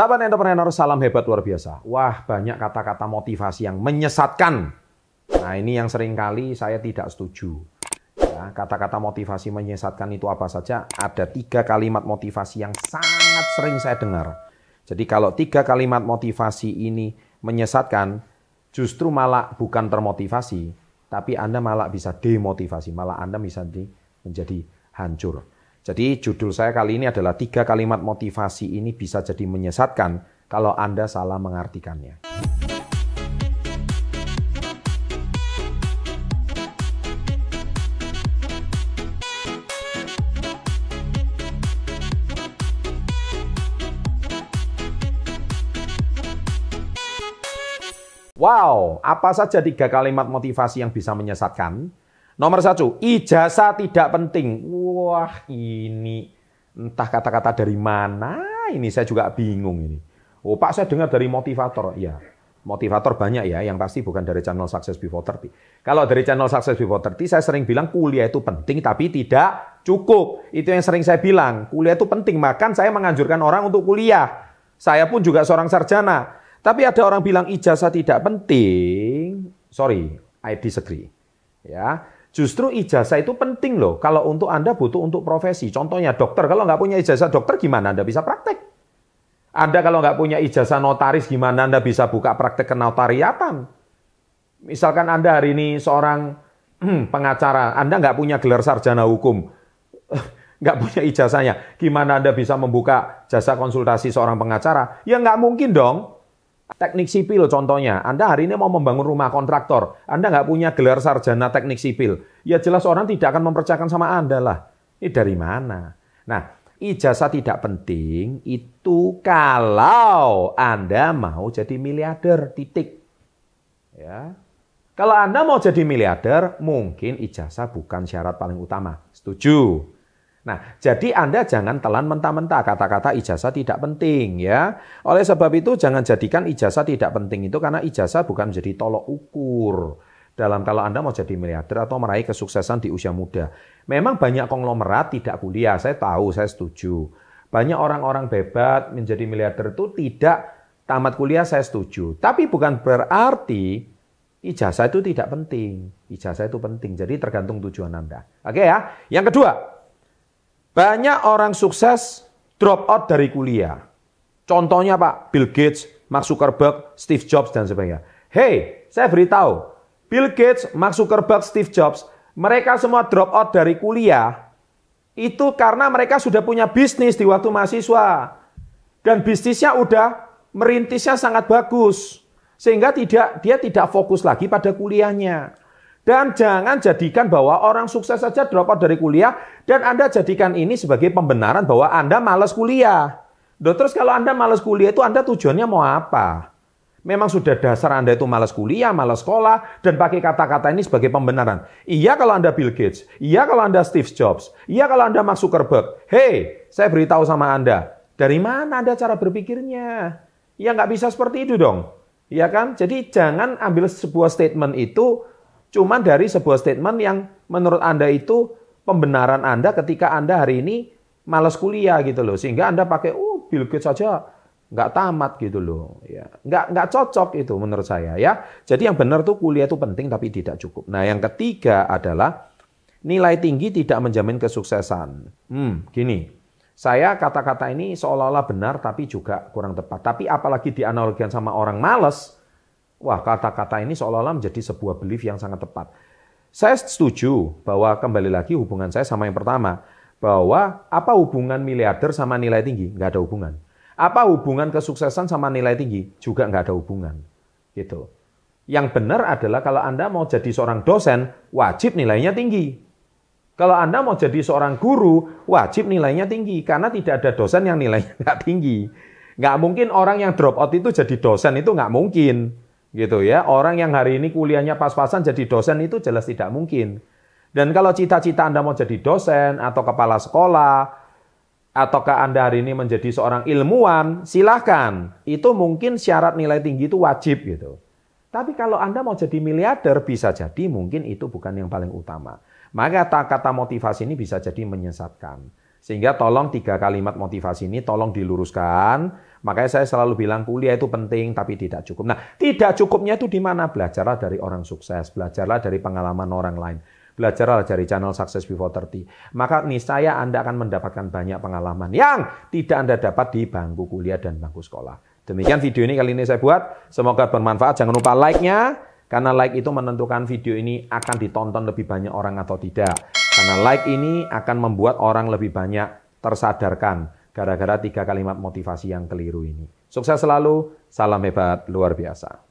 Sahabat entrepreneur, salam hebat luar biasa. Wah, banyak kata-kata motivasi yang menyesatkan. Nah, ini yang sering kali saya tidak setuju. Ya, kata-kata motivasi menyesatkan itu apa saja? Ada tiga kalimat motivasi yang sangat sering saya dengar. Jadi kalau tiga kalimat motivasi ini menyesatkan, justru malah bukan termotivasi, tapi Anda malah bisa demotivasi, malah Anda bisa menjadi hancur. Jadi judul saya kali ini adalah tiga kalimat motivasi ini bisa jadi menyesatkan kalau Anda salah mengartikannya. Wow, apa saja tiga kalimat motivasi yang bisa menyesatkan? Nomor satu, ijazah tidak penting. Wah, ini entah kata-kata dari mana ini saya juga bingung ini. Oh Pak, saya dengar dari motivator. Ya, motivator banyak ya, yang pasti bukan dari channel Success Before 30. Kalau dari channel Success Before 30, saya sering bilang kuliah itu penting, tapi tidak cukup. Itu yang sering saya bilang, kuliah itu penting. Makan saya menganjurkan orang untuk kuliah. Saya pun juga seorang sarjana. Tapi ada orang bilang ijazah tidak penting. Sorry, I disagree. Ya, Justru ijazah itu penting loh. Kalau untuk Anda butuh untuk profesi. Contohnya dokter. Kalau nggak punya ijazah dokter gimana Anda bisa praktek? Anda kalau nggak punya ijazah notaris gimana Anda bisa buka praktek kenotariatan? Misalkan Anda hari ini seorang pengacara, Anda nggak punya gelar sarjana hukum, nggak punya ijazahnya, gimana Anda bisa membuka jasa konsultasi seorang pengacara? Ya nggak mungkin dong. Teknik sipil contohnya, Anda hari ini mau membangun rumah kontraktor, Anda nggak punya gelar sarjana teknik sipil, ya jelas orang tidak akan mempercayakan sama Anda lah. Ini dari mana? Nah, ijazah tidak penting itu kalau Anda mau jadi miliarder, titik. Ya. Kalau Anda mau jadi miliarder, mungkin ijazah bukan syarat paling utama. Setuju? Nah, jadi Anda jangan telan mentah-mentah kata-kata ijazah tidak penting ya. Oleh sebab itu jangan jadikan ijazah tidak penting itu karena ijazah bukan menjadi tolok ukur dalam kalau Anda mau jadi miliarder atau meraih kesuksesan di usia muda. Memang banyak konglomerat tidak kuliah, saya tahu, saya setuju. Banyak orang-orang bebat menjadi miliarder itu tidak tamat kuliah, saya setuju. Tapi bukan berarti ijazah itu tidak penting. Ijazah itu penting, jadi tergantung tujuan Anda. Oke ya. Yang kedua, banyak orang sukses drop out dari kuliah. Contohnya Pak, Bill Gates, Mark Zuckerberg, Steve Jobs, dan sebagainya. Hey, saya beritahu, Bill Gates, Mark Zuckerberg, Steve Jobs, mereka semua drop out dari kuliah itu karena mereka sudah punya bisnis di waktu mahasiswa. Dan bisnisnya udah merintisnya sangat bagus. Sehingga tidak dia tidak fokus lagi pada kuliahnya. Dan jangan jadikan bahwa orang sukses saja drop out dari kuliah dan Anda jadikan ini sebagai pembenaran bahwa Anda malas kuliah. Duh, terus kalau Anda malas kuliah itu Anda tujuannya mau apa? Memang sudah dasar Anda itu malas kuliah, malas sekolah, dan pakai kata-kata ini sebagai pembenaran. Iya kalau Anda Bill Gates, iya kalau Anda Steve Jobs, iya kalau Anda Mark Zuckerberg. Hei, saya beritahu sama Anda, dari mana Anda cara berpikirnya? Ya nggak bisa seperti itu dong. Iya kan? Jadi jangan ambil sebuah statement itu Cuma dari sebuah statement yang menurut Anda itu pembenaran Anda ketika Anda hari ini malas kuliah gitu loh. Sehingga Anda pakai, oh Bill Gates saja nggak tamat gitu loh. Ya, nggak, nggak cocok itu menurut saya ya. Jadi yang benar tuh kuliah itu penting tapi tidak cukup. Nah yang ketiga adalah nilai tinggi tidak menjamin kesuksesan. Hmm, gini. Saya kata-kata ini seolah-olah benar tapi juga kurang tepat. Tapi apalagi dianalogikan sama orang males, Wah, kata-kata ini seolah-olah menjadi sebuah belief yang sangat tepat. Saya setuju bahwa kembali lagi hubungan saya sama yang pertama. Bahwa apa hubungan miliarder sama nilai tinggi? Nggak ada hubungan. Apa hubungan kesuksesan sama nilai tinggi? Juga nggak ada hubungan. Gitu. Yang benar adalah kalau Anda mau jadi seorang dosen, wajib nilainya tinggi. Kalau Anda mau jadi seorang guru, wajib nilainya tinggi. Karena tidak ada dosen yang nilainya nggak tinggi. Nggak mungkin orang yang drop out itu jadi dosen, itu nggak mungkin gitu ya. Orang yang hari ini kuliahnya pas-pasan jadi dosen itu jelas tidak mungkin. Dan kalau cita-cita Anda mau jadi dosen atau kepala sekolah, ataukah Anda hari ini menjadi seorang ilmuwan, silahkan. Itu mungkin syarat nilai tinggi itu wajib gitu. Tapi kalau Anda mau jadi miliarder, bisa jadi mungkin itu bukan yang paling utama. Maka kata motivasi ini bisa jadi menyesatkan. Sehingga tolong tiga kalimat motivasi ini tolong diluruskan. Makanya saya selalu bilang kuliah itu penting tapi tidak cukup. Nah, tidak cukupnya itu di mana? Belajarlah dari orang sukses, belajarlah dari pengalaman orang lain. Belajarlah dari channel Success Before 30. Maka niscaya Anda akan mendapatkan banyak pengalaman yang tidak Anda dapat di bangku kuliah dan bangku sekolah. Demikian video ini kali ini saya buat. Semoga bermanfaat. Jangan lupa like-nya. Karena like itu menentukan video ini akan ditonton lebih banyak orang atau tidak. Karena like ini akan membuat orang lebih banyak tersadarkan gara-gara tiga kalimat motivasi yang keliru ini. Sukses selalu, salam hebat luar biasa.